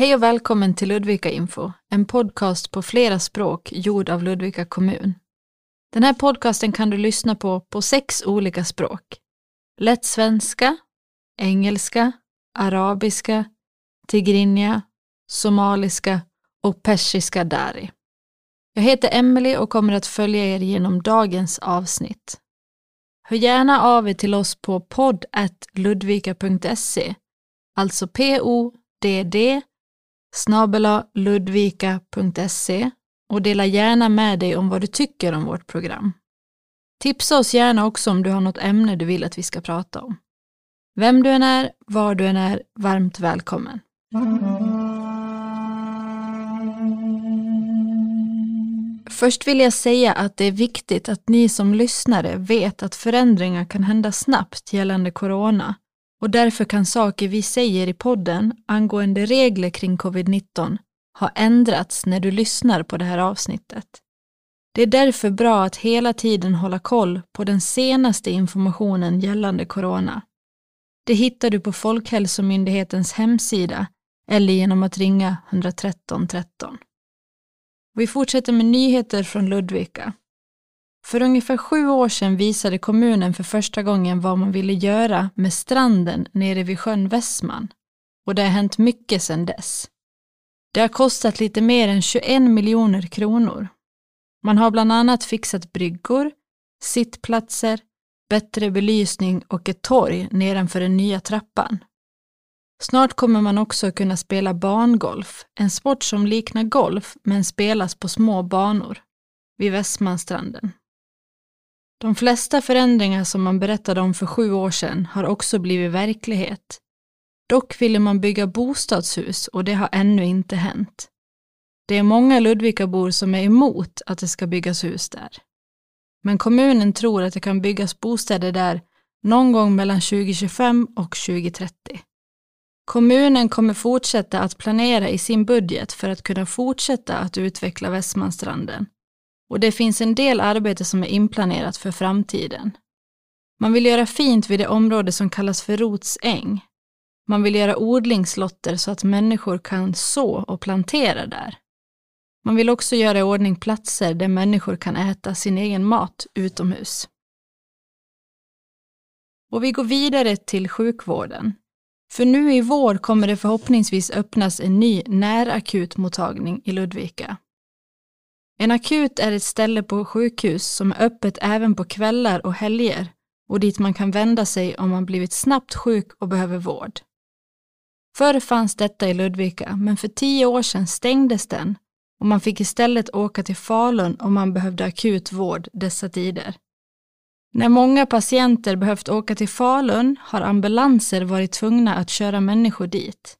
Hej och välkommen till Ludvika Info, en podcast på flera språk gjord av Ludvika kommun. Den här podcasten kan du lyssna på på sex olika språk. Lätt svenska, engelska, arabiska, tigrinja, somaliska och persiska dari. Jag heter Emily och kommer att följa er genom dagens avsnitt. Hör gärna av er till oss på podd.ludvika.se, alltså p-o-d-d ludvika.se och dela gärna med dig om vad du tycker om vårt program. Tipsa oss gärna också om du har något ämne du vill att vi ska prata om. Vem du än är, var du än är, varmt välkommen. Först vill jag säga att det är viktigt att ni som lyssnare vet att förändringar kan hända snabbt gällande corona och därför kan saker vi säger i podden angående regler kring covid-19 ha ändrats när du lyssnar på det här avsnittet. Det är därför bra att hela tiden hålla koll på den senaste informationen gällande corona. Det hittar du på Folkhälsomyndighetens hemsida eller genom att ringa 113 13. Vi fortsätter med nyheter från Ludvika. För ungefär sju år sedan visade kommunen för första gången vad man ville göra med stranden nere vid sjön Västman. Och det har hänt mycket sedan dess. Det har kostat lite mer än 21 miljoner kronor. Man har bland annat fixat bryggor, sittplatser, bättre belysning och ett torg nedanför den nya trappan. Snart kommer man också kunna spela bangolf, en sport som liknar golf men spelas på små banor, vid Västmanstranden. De flesta förändringar som man berättade om för sju år sedan har också blivit verklighet. Dock ville man bygga bostadshus och det har ännu inte hänt. Det är många Ludvikabor som är emot att det ska byggas hus där. Men kommunen tror att det kan byggas bostäder där någon gång mellan 2025 och 2030. Kommunen kommer fortsätta att planera i sin budget för att kunna fortsätta att utveckla Västmanstranden och det finns en del arbete som är inplanerat för framtiden. Man vill göra fint vid det område som kallas för Rotsäng. Man vill göra odlingslotter så att människor kan så och plantera där. Man vill också göra i ordning platser där människor kan äta sin egen mat utomhus. Och vi går vidare till sjukvården. För nu i vår kommer det förhoppningsvis öppnas en ny närakutmottagning i Ludvika. En akut är ett ställe på sjukhus som är öppet även på kvällar och helger och dit man kan vända sig om man blivit snabbt sjuk och behöver vård. Förr fanns detta i Ludvika, men för tio år sedan stängdes den och man fick istället åka till Falun om man behövde akut vård dessa tider. När många patienter behövt åka till Falun har ambulanser varit tvungna att köra människor dit.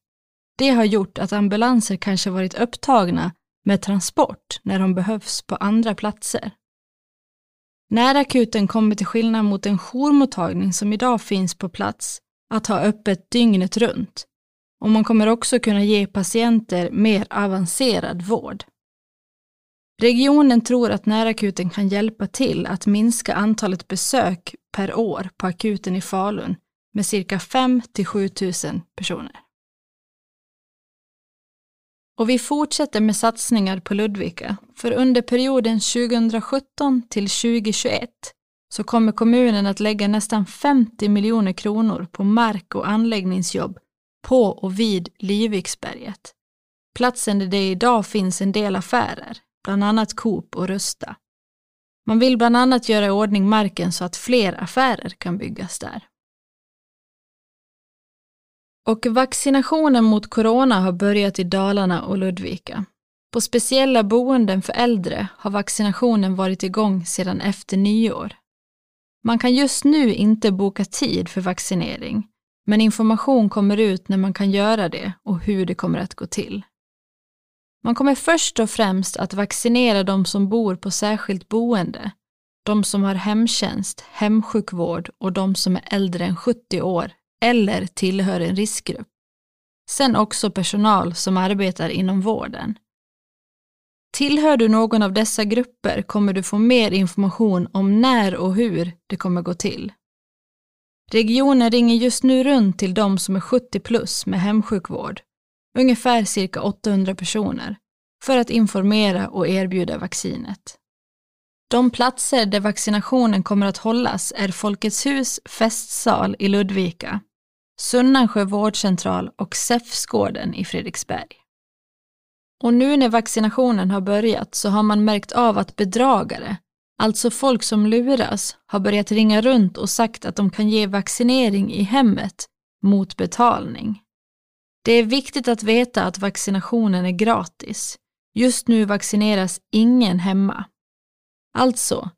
Det har gjort att ambulanser kanske varit upptagna med transport när de behövs på andra platser. Närakuten kommer till skillnad mot en jourmottagning som idag finns på plats att ha öppet dygnet runt och man kommer också kunna ge patienter mer avancerad vård. Regionen tror att närakuten kan hjälpa till att minska antalet besök per år på akuten i Falun med cirka 5 till 7 000 personer. Och vi fortsätter med satsningar på Ludvika, för under perioden 2017 till 2021 så kommer kommunen att lägga nästan 50 miljoner kronor på mark och anläggningsjobb på och vid Lyviksberget. Platsen där det idag finns en del affärer, bland annat Coop och Rusta. Man vill bland annat göra i ordning marken så att fler affärer kan byggas där. Och vaccinationen mot corona har börjat i Dalarna och Ludvika. På speciella boenden för äldre har vaccinationen varit igång sedan efter nyår. Man kan just nu inte boka tid för vaccinering, men information kommer ut när man kan göra det och hur det kommer att gå till. Man kommer först och främst att vaccinera de som bor på särskilt boende, de som har hemtjänst, hemsjukvård och de som är äldre än 70 år eller tillhör en riskgrupp. Sen också personal som arbetar inom vården. Tillhör du någon av dessa grupper kommer du få mer information om när och hur det kommer gå till. Regionen ringer just nu runt till de som är 70 plus med hemsjukvård. ungefär cirka 800 personer, för att informera och erbjuda vaccinet. De platser där vaccinationen kommer att hållas är Folkets hus festsal i Ludvika, Sunnansjö vårdcentral och SEFS-gården i Fredriksberg. Och nu när vaccinationen har börjat så har man märkt av att bedragare, alltså folk som luras, har börjat ringa runt och sagt att de kan ge vaccinering i hemmet mot betalning. Det är viktigt att veta att vaccinationen är gratis. Just nu vaccineras ingen hemma. Alltså,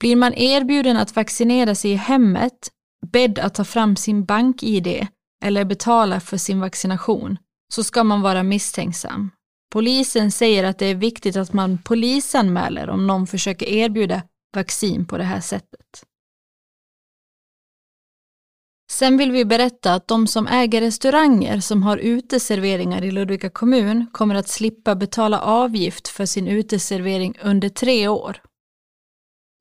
blir man erbjuden att vaccinera sig i hemmet, bedd att ta fram sin bank-id eller betala för sin vaccination, så ska man vara misstänksam. Polisen säger att det är viktigt att man polisanmäler om någon försöker erbjuda vaccin på det här sättet. Sen vill vi berätta att de som äger restauranger som har uteserveringar i Ludvika kommun kommer att slippa betala avgift för sin uteservering under tre år.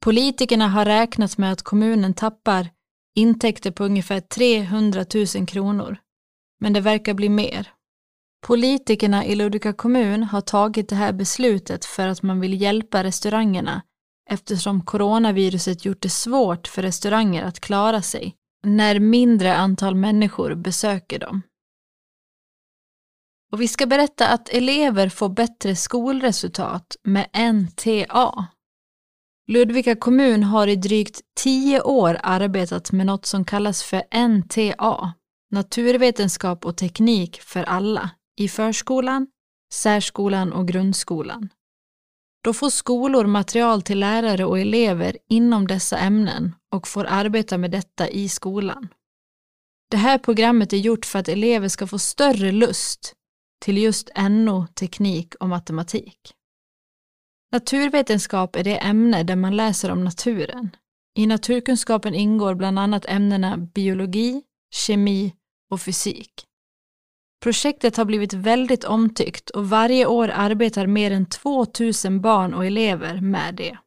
Politikerna har räknat med att kommunen tappar intäkter på ungefär 300 000 kronor. Men det verkar bli mer. Politikerna i Ludvika kommun har tagit det här beslutet för att man vill hjälpa restaurangerna eftersom coronaviruset gjort det svårt för restauranger att klara sig när mindre antal människor besöker dem. Och vi ska berätta att elever får bättre skolresultat med NTA. Ludvika kommun har i drygt tio år arbetat med något som kallas för NTA, naturvetenskap och teknik för alla, i förskolan, särskolan och grundskolan. Då får skolor material till lärare och elever inom dessa ämnen och får arbeta med detta i skolan. Det här programmet är gjort för att elever ska få större lust till just NO, teknik och matematik. Naturvetenskap är det ämne där man läser om naturen. I naturkunskapen ingår bland annat ämnena biologi, kemi och fysik. Projektet har blivit väldigt omtyckt och varje år arbetar mer än 2000 barn och elever med det.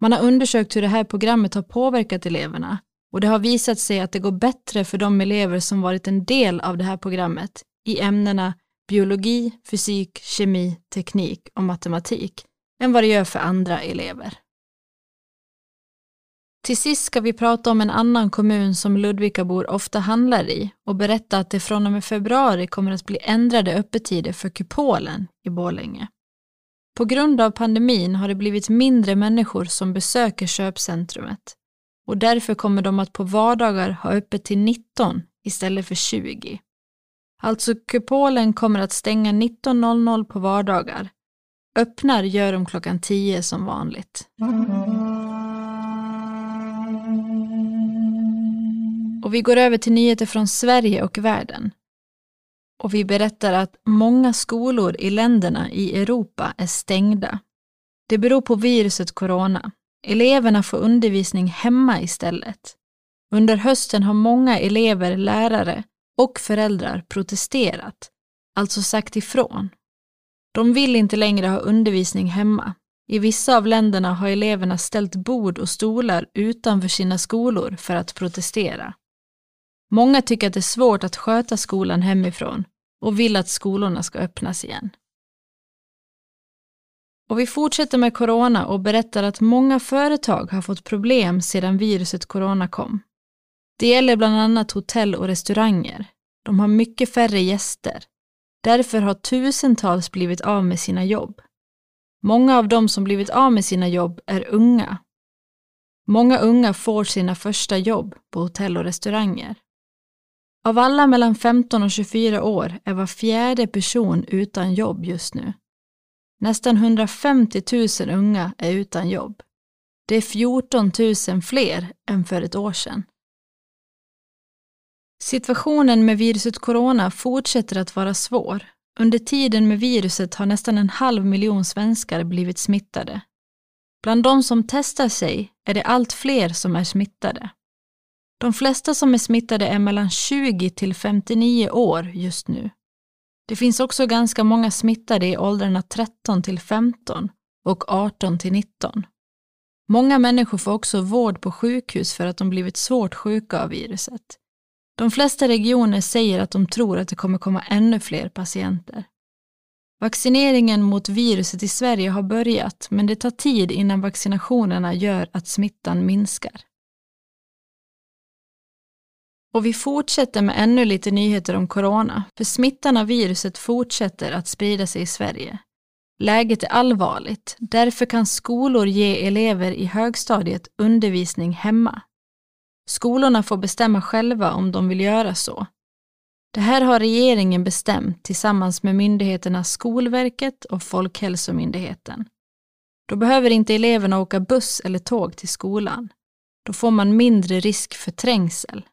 Man har undersökt hur det här programmet har påverkat eleverna och det har visat sig att det går bättre för de elever som varit en del av det här programmet i ämnena biologi, fysik, kemi, teknik och matematik än vad det gör för andra elever. Till sist ska vi prata om en annan kommun som Ludvikabor ofta handlar i och berätta att det från och med februari kommer att bli ändrade öppettider för Kupolen i Borlänge. På grund av pandemin har det blivit mindre människor som besöker köpcentrumet och därför kommer de att på vardagar ha öppet till 19 istället för 20. Alltså Kupolen kommer att stänga 19.00 på vardagar. Öppnar gör de klockan 10 som vanligt. Och vi går över till nyheter från Sverige och världen. Och vi berättar att många skolor i länderna i Europa är stängda. Det beror på viruset corona. Eleverna får undervisning hemma istället. Under hösten har många elever, lärare och föräldrar protesterat, alltså sagt ifrån. De vill inte längre ha undervisning hemma. I vissa av länderna har eleverna ställt bord och stolar utanför sina skolor för att protestera. Många tycker att det är svårt att sköta skolan hemifrån och vill att skolorna ska öppnas igen. Och vi fortsätter med corona och berättar att många företag har fått problem sedan viruset corona kom. Det gäller bland annat hotell och restauranger. De har mycket färre gäster. Därför har tusentals blivit av med sina jobb. Många av dem som blivit av med sina jobb är unga. Många unga får sina första jobb på hotell och restauranger. Av alla mellan 15 och 24 år är var fjärde person utan jobb just nu. Nästan 150 000 unga är utan jobb. Det är 14 000 fler än för ett år sedan. Situationen med viruset corona fortsätter att vara svår. Under tiden med viruset har nästan en halv miljon svenskar blivit smittade. Bland de som testar sig är det allt fler som är smittade. De flesta som är smittade är mellan 20 till 59 år just nu. Det finns också ganska många smittade i åldrarna 13 till 15 och 18 till 19. Många människor får också vård på sjukhus för att de blivit svårt sjuka av viruset. De flesta regioner säger att de tror att det kommer komma ännu fler patienter. Vaccineringen mot viruset i Sverige har börjat, men det tar tid innan vaccinationerna gör att smittan minskar. Och vi fortsätter med ännu lite nyheter om corona, för smittan av viruset fortsätter att sprida sig i Sverige. Läget är allvarligt, därför kan skolor ge elever i högstadiet undervisning hemma. Skolorna får bestämma själva om de vill göra så. Det här har regeringen bestämt tillsammans med myndigheterna Skolverket och Folkhälsomyndigheten. Då behöver inte eleverna åka buss eller tåg till skolan. Då får man mindre risk för trängsel.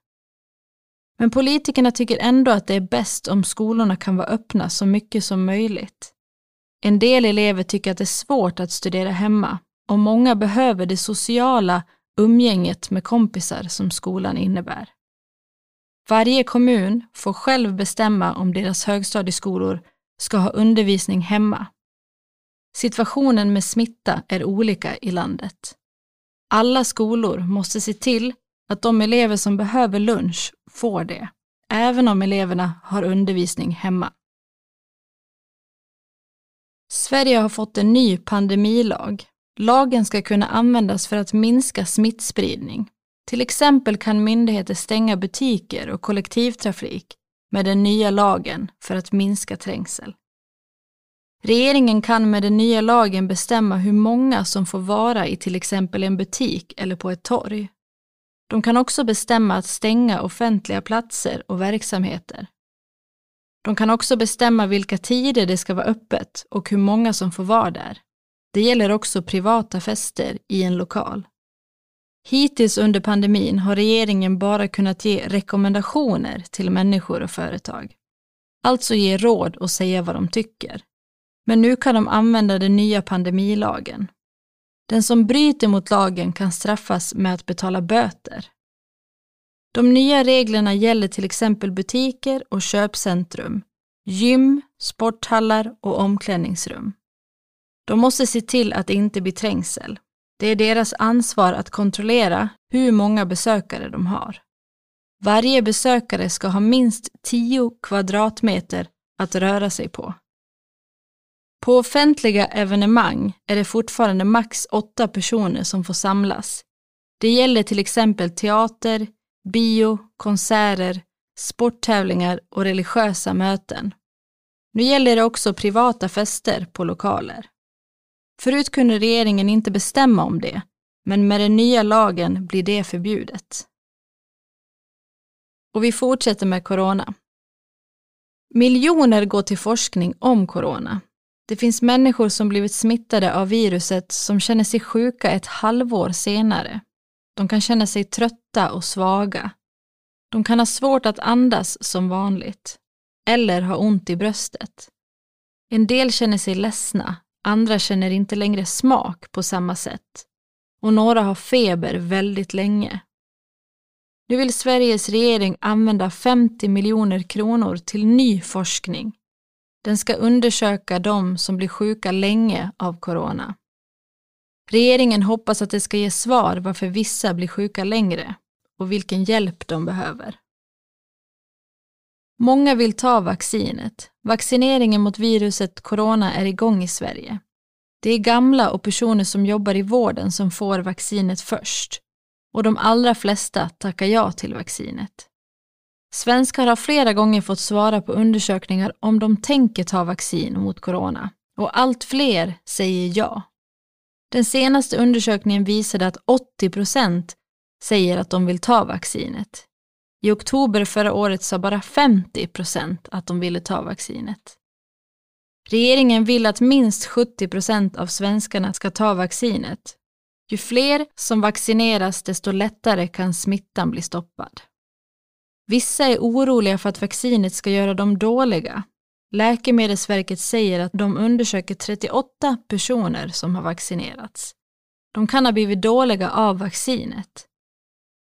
Men politikerna tycker ändå att det är bäst om skolorna kan vara öppna så mycket som möjligt. En del elever tycker att det är svårt att studera hemma och många behöver det sociala umgänget med kompisar som skolan innebär. Varje kommun får själv bestämma om deras högstadieskolor ska ha undervisning hemma. Situationen med smitta är olika i landet. Alla skolor måste se till att de elever som behöver lunch får det, även om eleverna har undervisning hemma. Sverige har fått en ny pandemilag. Lagen ska kunna användas för att minska smittspridning. Till exempel kan myndigheter stänga butiker och kollektivtrafik med den nya lagen för att minska trängsel. Regeringen kan med den nya lagen bestämma hur många som får vara i till exempel en butik eller på ett torg. De kan också bestämma att stänga offentliga platser och verksamheter. De kan också bestämma vilka tider det ska vara öppet och hur många som får vara där. Det gäller också privata fester i en lokal. Hittills under pandemin har regeringen bara kunnat ge rekommendationer till människor och företag. Alltså ge råd och säga vad de tycker. Men nu kan de använda den nya pandemilagen. Den som bryter mot lagen kan straffas med att betala böter. De nya reglerna gäller till exempel butiker och köpcentrum, gym, sporthallar och omklädningsrum. De måste se till att det inte blir trängsel. Det är deras ansvar att kontrollera hur många besökare de har. Varje besökare ska ha minst 10 kvadratmeter att röra sig på. På offentliga evenemang är det fortfarande max åtta personer som får samlas. Det gäller till exempel teater, bio, konserter, sporttävlingar och religiösa möten. Nu gäller det också privata fester på lokaler. Förut kunde regeringen inte bestämma om det, men med den nya lagen blir det förbjudet. Och vi fortsätter med corona. Miljoner går till forskning om corona. Det finns människor som blivit smittade av viruset som känner sig sjuka ett halvår senare. De kan känna sig trötta och svaga. De kan ha svårt att andas som vanligt. Eller ha ont i bröstet. En del känner sig ledsna, andra känner inte längre smak på samma sätt. Och några har feber väldigt länge. Nu vill Sveriges regering använda 50 miljoner kronor till ny forskning. Den ska undersöka de som blir sjuka länge av corona. Regeringen hoppas att det ska ge svar varför vissa blir sjuka längre och vilken hjälp de behöver. Många vill ta vaccinet. Vaccineringen mot viruset corona är igång i Sverige. Det är gamla och personer som jobbar i vården som får vaccinet först. Och de allra flesta tackar ja till vaccinet. Svenskar har flera gånger fått svara på undersökningar om de tänker ta vaccin mot corona. Och allt fler säger ja. Den senaste undersökningen visade att 80 procent säger att de vill ta vaccinet. I oktober förra året sa bara 50 procent att de ville ta vaccinet. Regeringen vill att minst 70 procent av svenskarna ska ta vaccinet. Ju fler som vaccineras desto lättare kan smittan bli stoppad. Vissa är oroliga för att vaccinet ska göra dem dåliga. Läkemedelsverket säger att de undersöker 38 personer som har vaccinerats. De kan ha blivit dåliga av vaccinet.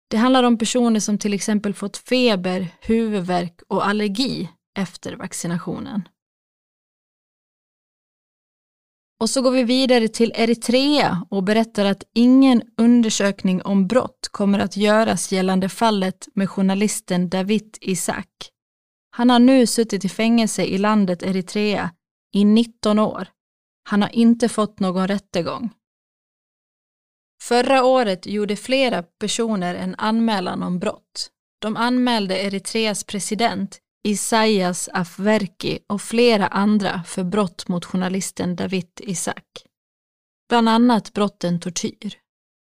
Det handlar om personer som till exempel fått feber, huvudvärk och allergi efter vaccinationen. Och så går vi vidare till Eritrea och berättar att ingen undersökning om brott kommer att göras gällande fallet med journalisten David Isaac. Han har nu suttit i fängelse i landet Eritrea i 19 år. Han har inte fått någon rättegång. Förra året gjorde flera personer en anmälan om brott. De anmälde Eritreas president Isaias Afwerki och flera andra för brott mot journalisten David Isaac. Bland annat brotten tortyr.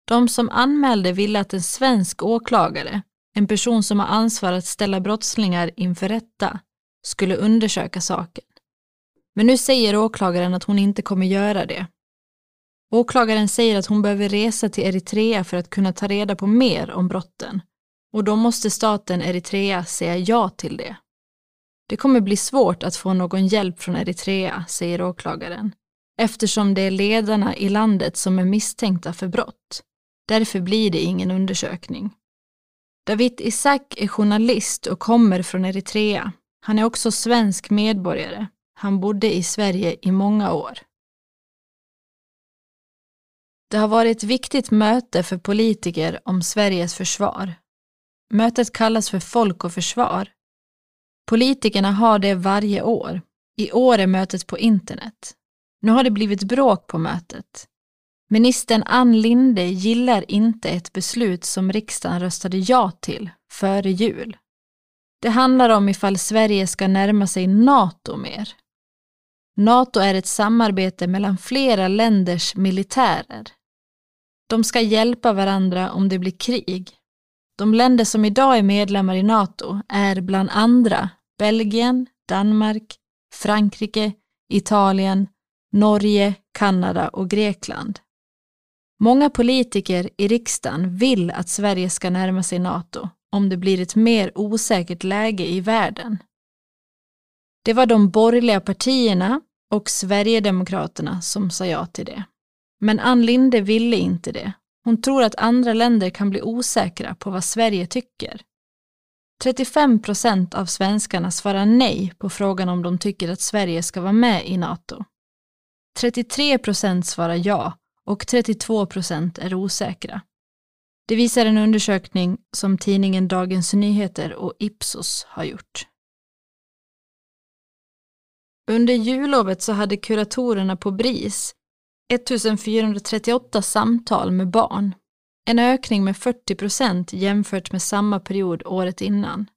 De som anmälde ville att en svensk åklagare, en person som har ansvar att ställa brottslingar inför rätta, skulle undersöka saken. Men nu säger åklagaren att hon inte kommer göra det. Åklagaren säger att hon behöver resa till Eritrea för att kunna ta reda på mer om brotten och då måste staten Eritrea säga ja till det. Det kommer bli svårt att få någon hjälp från Eritrea, säger åklagaren, eftersom det är ledarna i landet som är misstänkta för brott. Därför blir det ingen undersökning. David Isak är journalist och kommer från Eritrea. Han är också svensk medborgare. Han bodde i Sverige i många år. Det har varit ett viktigt möte för politiker om Sveriges försvar. Mötet kallas för Folk och försvar Politikerna har det varje år. I år är mötet på internet. Nu har det blivit bråk på mötet. Ministern Ann Linde gillar inte ett beslut som riksdagen röstade ja till före jul. Det handlar om ifall Sverige ska närma sig NATO mer. NATO är ett samarbete mellan flera länders militärer. De ska hjälpa varandra om det blir krig de länder som idag är medlemmar i NATO är bland andra Belgien, Danmark, Frankrike, Italien, Norge, Kanada och Grekland. Många politiker i riksdagen vill att Sverige ska närma sig NATO om det blir ett mer osäkert läge i världen. Det var de borgerliga partierna och Sverigedemokraterna som sa ja till det. Men Ann Linde ville inte det hon tror att andra länder kan bli osäkra på vad Sverige tycker. 35 procent av svenskarna svarar nej på frågan om de tycker att Sverige ska vara med i NATO. 33 procent svarar ja och 32 procent är osäkra. Det visar en undersökning som tidningen Dagens Nyheter och Ipsos har gjort. Under jullovet så hade kuratorerna på BRIS 1438 samtal med barn. En ökning med 40 procent jämfört med samma period året innan.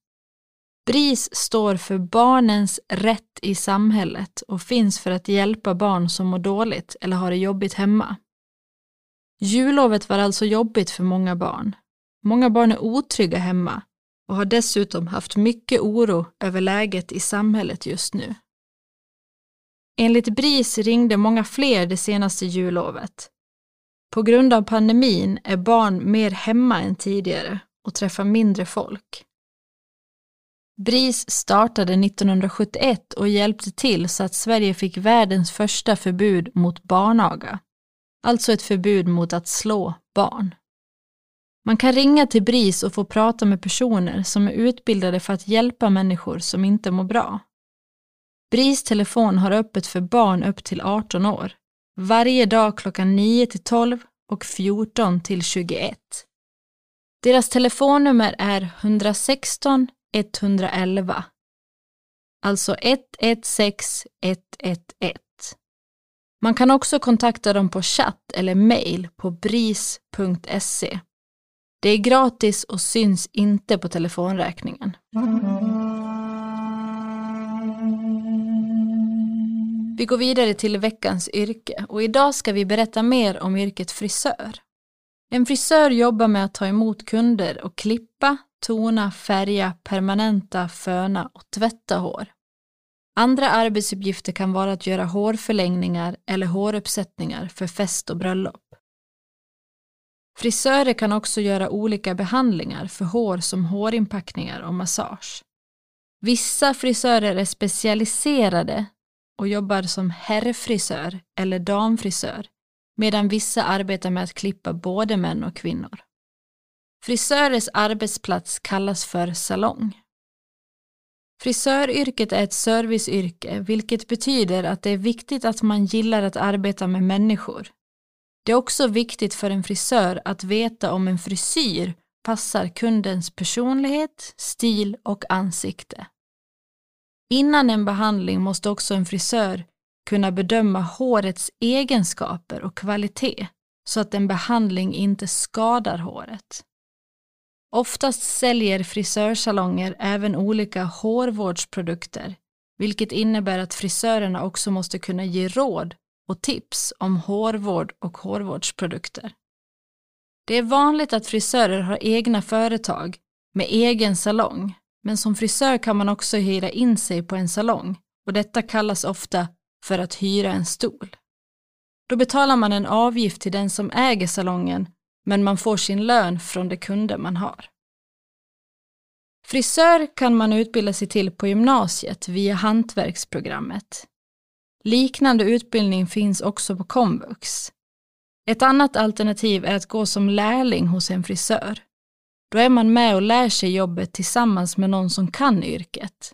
BRIS står för Barnens rätt i samhället och finns för att hjälpa barn som mår dåligt eller har det jobbigt hemma. Jullovet var alltså jobbigt för många barn. Många barn är otrygga hemma och har dessutom haft mycket oro över läget i samhället just nu. Enligt BRIS ringde många fler det senaste jullovet. På grund av pandemin är barn mer hemma än tidigare och träffar mindre folk. BRIS startade 1971 och hjälpte till så att Sverige fick världens första förbud mot barnaga. Alltså ett förbud mot att slå barn. Man kan ringa till BRIS och få prata med personer som är utbildade för att hjälpa människor som inte mår bra. BRIS telefon har öppet för barn upp till 18 år. Varje dag klockan 9 till 12 och 14 till 21. Deras telefonnummer är 116 111. Alltså 116 111. Man kan också kontakta dem på chatt eller mail på bris.se. Det är gratis och syns inte på telefonräkningen. Vi går vidare till veckans yrke och idag ska vi berätta mer om yrket frisör. En frisör jobbar med att ta emot kunder och klippa, tona, färga, permanenta, föna och tvätta hår. Andra arbetsuppgifter kan vara att göra hårförlängningar eller håruppsättningar för fest och bröllop. Frisörer kan också göra olika behandlingar för hår som hårinpackningar och massage. Vissa frisörer är specialiserade och jobbar som herrfrisör eller damfrisör medan vissa arbetar med att klippa både män och kvinnor. Frisörers arbetsplats kallas för salong. Frisöryrket är ett serviceyrke, vilket betyder att det är viktigt att man gillar att arbeta med människor. Det är också viktigt för en frisör att veta om en frisyr passar kundens personlighet, stil och ansikte. Innan en behandling måste också en frisör kunna bedöma hårets egenskaper och kvalitet så att en behandling inte skadar håret. Oftast säljer frisörsalonger även olika hårvårdsprodukter, vilket innebär att frisörerna också måste kunna ge råd och tips om hårvård och hårvårdsprodukter. Det är vanligt att frisörer har egna företag med egen salong, men som frisör kan man också hyra in sig på en salong och detta kallas ofta för att hyra en stol. Då betalar man en avgift till den som äger salongen, men man får sin lön från de kunder man har. Frisör kan man utbilda sig till på gymnasiet via hantverksprogrammet. Liknande utbildning finns också på komvux. Ett annat alternativ är att gå som lärling hos en frisör. Då är man med och lär sig jobbet tillsammans med någon som kan yrket.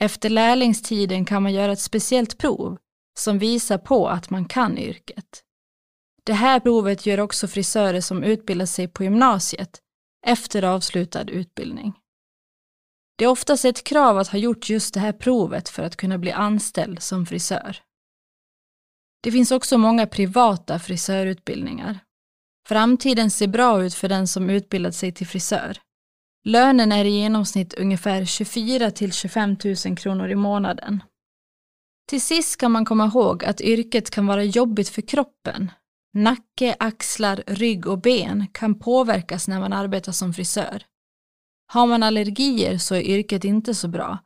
Efter lärlingstiden kan man göra ett speciellt prov som visar på att man kan yrket. Det här provet gör också frisörer som utbildar sig på gymnasiet efter avslutad utbildning. Det är oftast ett krav att ha gjort just det här provet för att kunna bli anställd som frisör. Det finns också många privata frisörutbildningar. Framtiden ser bra ut för den som utbildat sig till frisör. Lönen är i genomsnitt ungefär 24 till 25 000 kronor i månaden. Till sist ska man komma ihåg att yrket kan vara jobbigt för kroppen. Nacke, axlar, rygg och ben kan påverkas när man arbetar som frisör. Har man allergier så är yrket inte så bra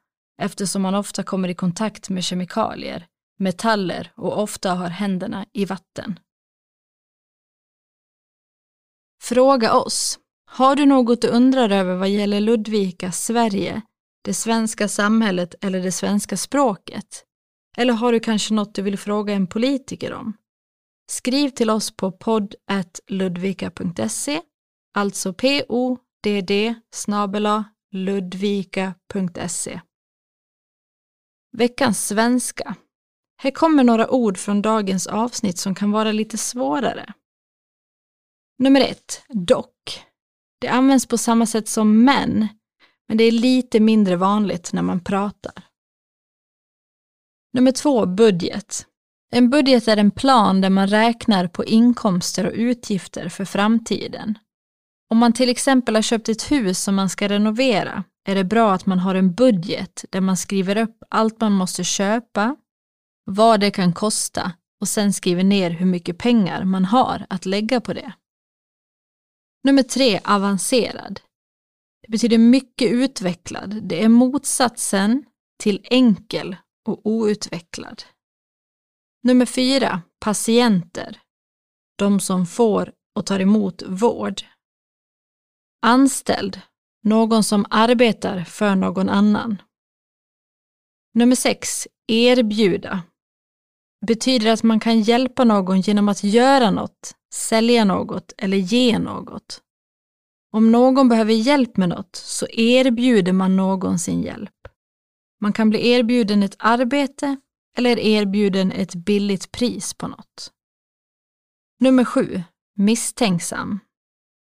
eftersom man ofta kommer i kontakt med kemikalier, metaller och ofta har händerna i vatten. Fråga oss. Har du något du undrar över vad gäller Ludvika, Sverige, det svenska samhället eller det svenska språket? Eller har du kanske något du vill fråga en politiker om? Skriv till oss på podd.ludvika.se, alltså podd ludvika.se. Veckans svenska. Här kommer några ord från dagens avsnitt som kan vara lite svårare. Nummer ett, dock. Det används på samma sätt som men, men det är lite mindre vanligt när man pratar. Nummer två, budget. En budget är en plan där man räknar på inkomster och utgifter för framtiden. Om man till exempel har köpt ett hus som man ska renovera är det bra att man har en budget där man skriver upp allt man måste köpa, vad det kan kosta och sen skriver ner hur mycket pengar man har att lägga på det. Nummer tre, avancerad. Det betyder mycket utvecklad. Det är motsatsen till enkel och outvecklad. Nummer fyra, patienter. De som får och tar emot vård. Anställd, någon som arbetar för någon annan. Nummer sex, erbjuda. Betyder att man kan hjälpa någon genom att göra något, sälja något eller ge något. Om någon behöver hjälp med något så erbjuder man någon sin hjälp. Man kan bli erbjuden ett arbete eller erbjuden ett billigt pris på något. Nummer sju, misstänksam.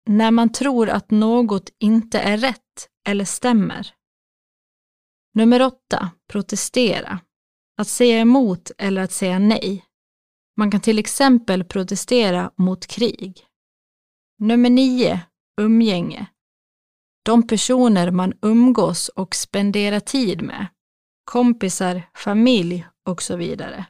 När man tror att något inte är rätt eller stämmer. Nummer åtta, protestera. Att säga emot eller att säga nej. Man kan till exempel protestera mot krig. Nummer nio, umgänge. De personer man umgås och spenderar tid med. Kompisar, familj och så vidare.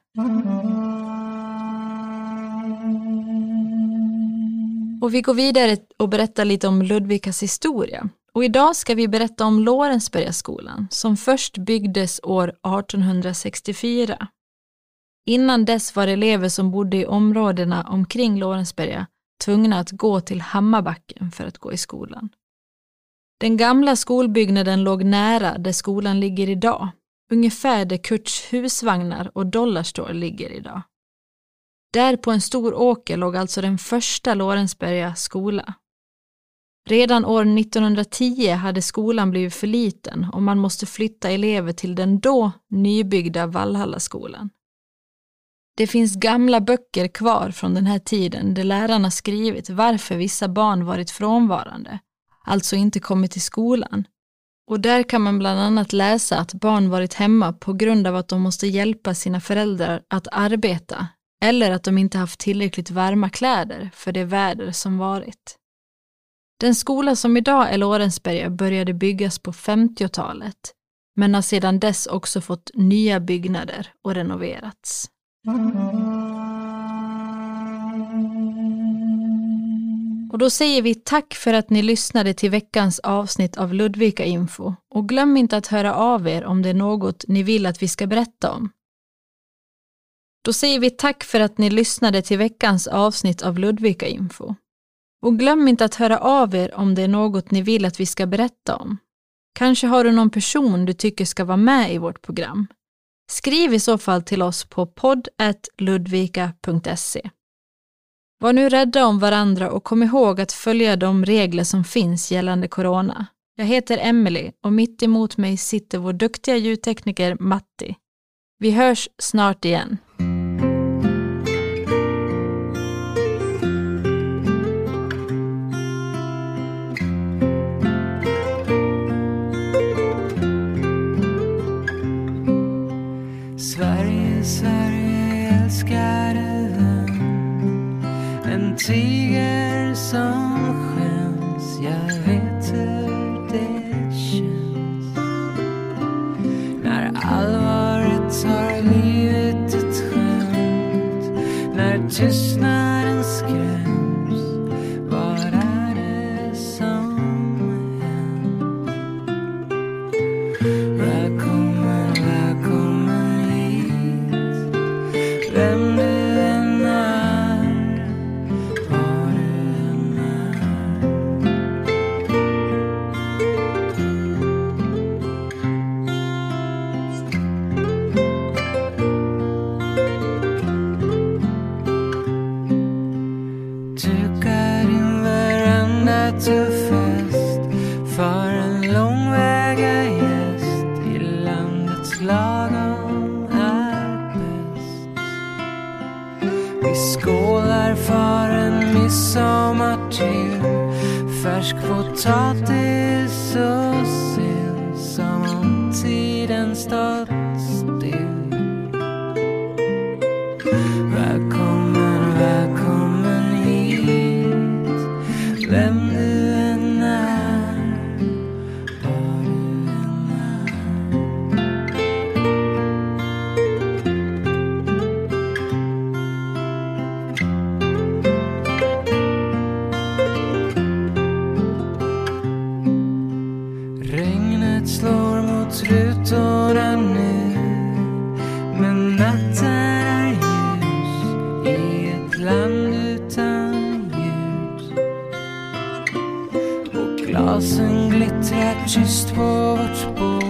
Och vi går vidare och berättar lite om Ludvikas historia. Och idag ska vi berätta om Lorensbergaskolan som först byggdes år 1864. Innan dess var elever som bodde i områdena omkring Lorensberga tvungna att gå till Hammarbacken för att gå i skolan. Den gamla skolbyggnaden låg nära där skolan ligger idag, ungefär där Kurts husvagnar och Dollarstore ligger idag. Där på en stor åker låg alltså den första Lorensberga skola. Redan år 1910 hade skolan blivit för liten och man måste flytta elever till den då nybyggda Vallhallaskolan. Det finns gamla böcker kvar från den här tiden där lärarna skrivit varför vissa barn varit frånvarande, alltså inte kommit till skolan. Och där kan man bland annat läsa att barn varit hemma på grund av att de måste hjälpa sina föräldrar att arbeta eller att de inte haft tillräckligt varma kläder för det väder som varit. Den skola som idag är Lorensberga började byggas på 50-talet, men har sedan dess också fått nya byggnader och renoverats. Och då säger vi tack för att ni lyssnade till veckans avsnitt av Ludvika Info och glöm inte att höra av er om det är något ni vill att vi ska berätta om. Då säger vi tack för att ni lyssnade till veckans avsnitt av Ludvika Info. Och glöm inte att höra av er om det är något ni vill att vi ska berätta om. Kanske har du någon person du tycker ska vara med i vårt program. Skriv i så fall till oss på podd.ludvika.se. Var nu rädda om varandra och kom ihåg att följa de regler som finns gällande corona. Jag heter Emily och mitt emot mig sitter vår duktiga ljudtekniker Matti. Vi hörs snart igen. sigue. för en långväga gäst i landets lagom är. Vi skålar för en midsommar till färsk potatis och sill som om tiden står Rosen glittert, kysst på vårt bord.